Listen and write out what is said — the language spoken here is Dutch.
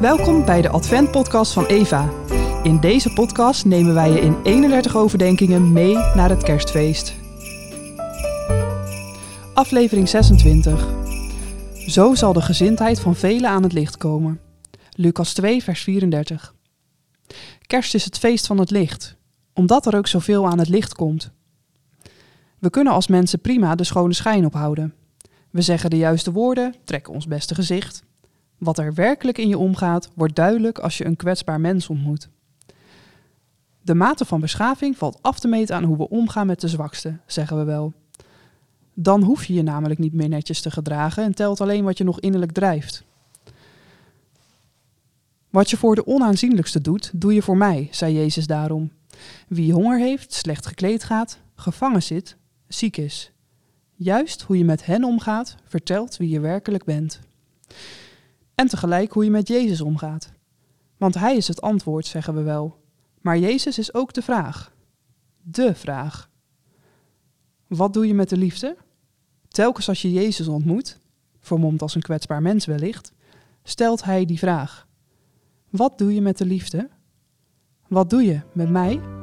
Welkom bij de Advent-podcast van Eva. In deze podcast nemen wij je in 31 overdenkingen mee naar het kerstfeest. Aflevering 26. Zo zal de gezindheid van velen aan het licht komen. Lucas 2, vers 34. Kerst is het feest van het licht, omdat er ook zoveel aan het licht komt. We kunnen als mensen prima de schone schijn ophouden. We zeggen de juiste woorden, trekken ons beste gezicht. Wat er werkelijk in je omgaat, wordt duidelijk als je een kwetsbaar mens ontmoet. De mate van beschaving valt af te meten aan hoe we omgaan met de zwakste, zeggen we wel. Dan hoef je je namelijk niet meer netjes te gedragen en telt alleen wat je nog innerlijk drijft. Wat je voor de onaanzienlijkste doet, doe je voor mij, zei Jezus daarom. Wie honger heeft, slecht gekleed gaat, gevangen zit, ziek is. Juist hoe je met hen omgaat, vertelt wie je werkelijk bent. En tegelijk hoe je met Jezus omgaat. Want Hij is het antwoord, zeggen we wel. Maar Jezus is ook de vraag. De vraag. Wat doe je met de liefde? Telkens als je Jezus ontmoet, vermomd als een kwetsbaar mens wellicht, stelt Hij die vraag. Wat doe je met de liefde? Wat doe je met mij?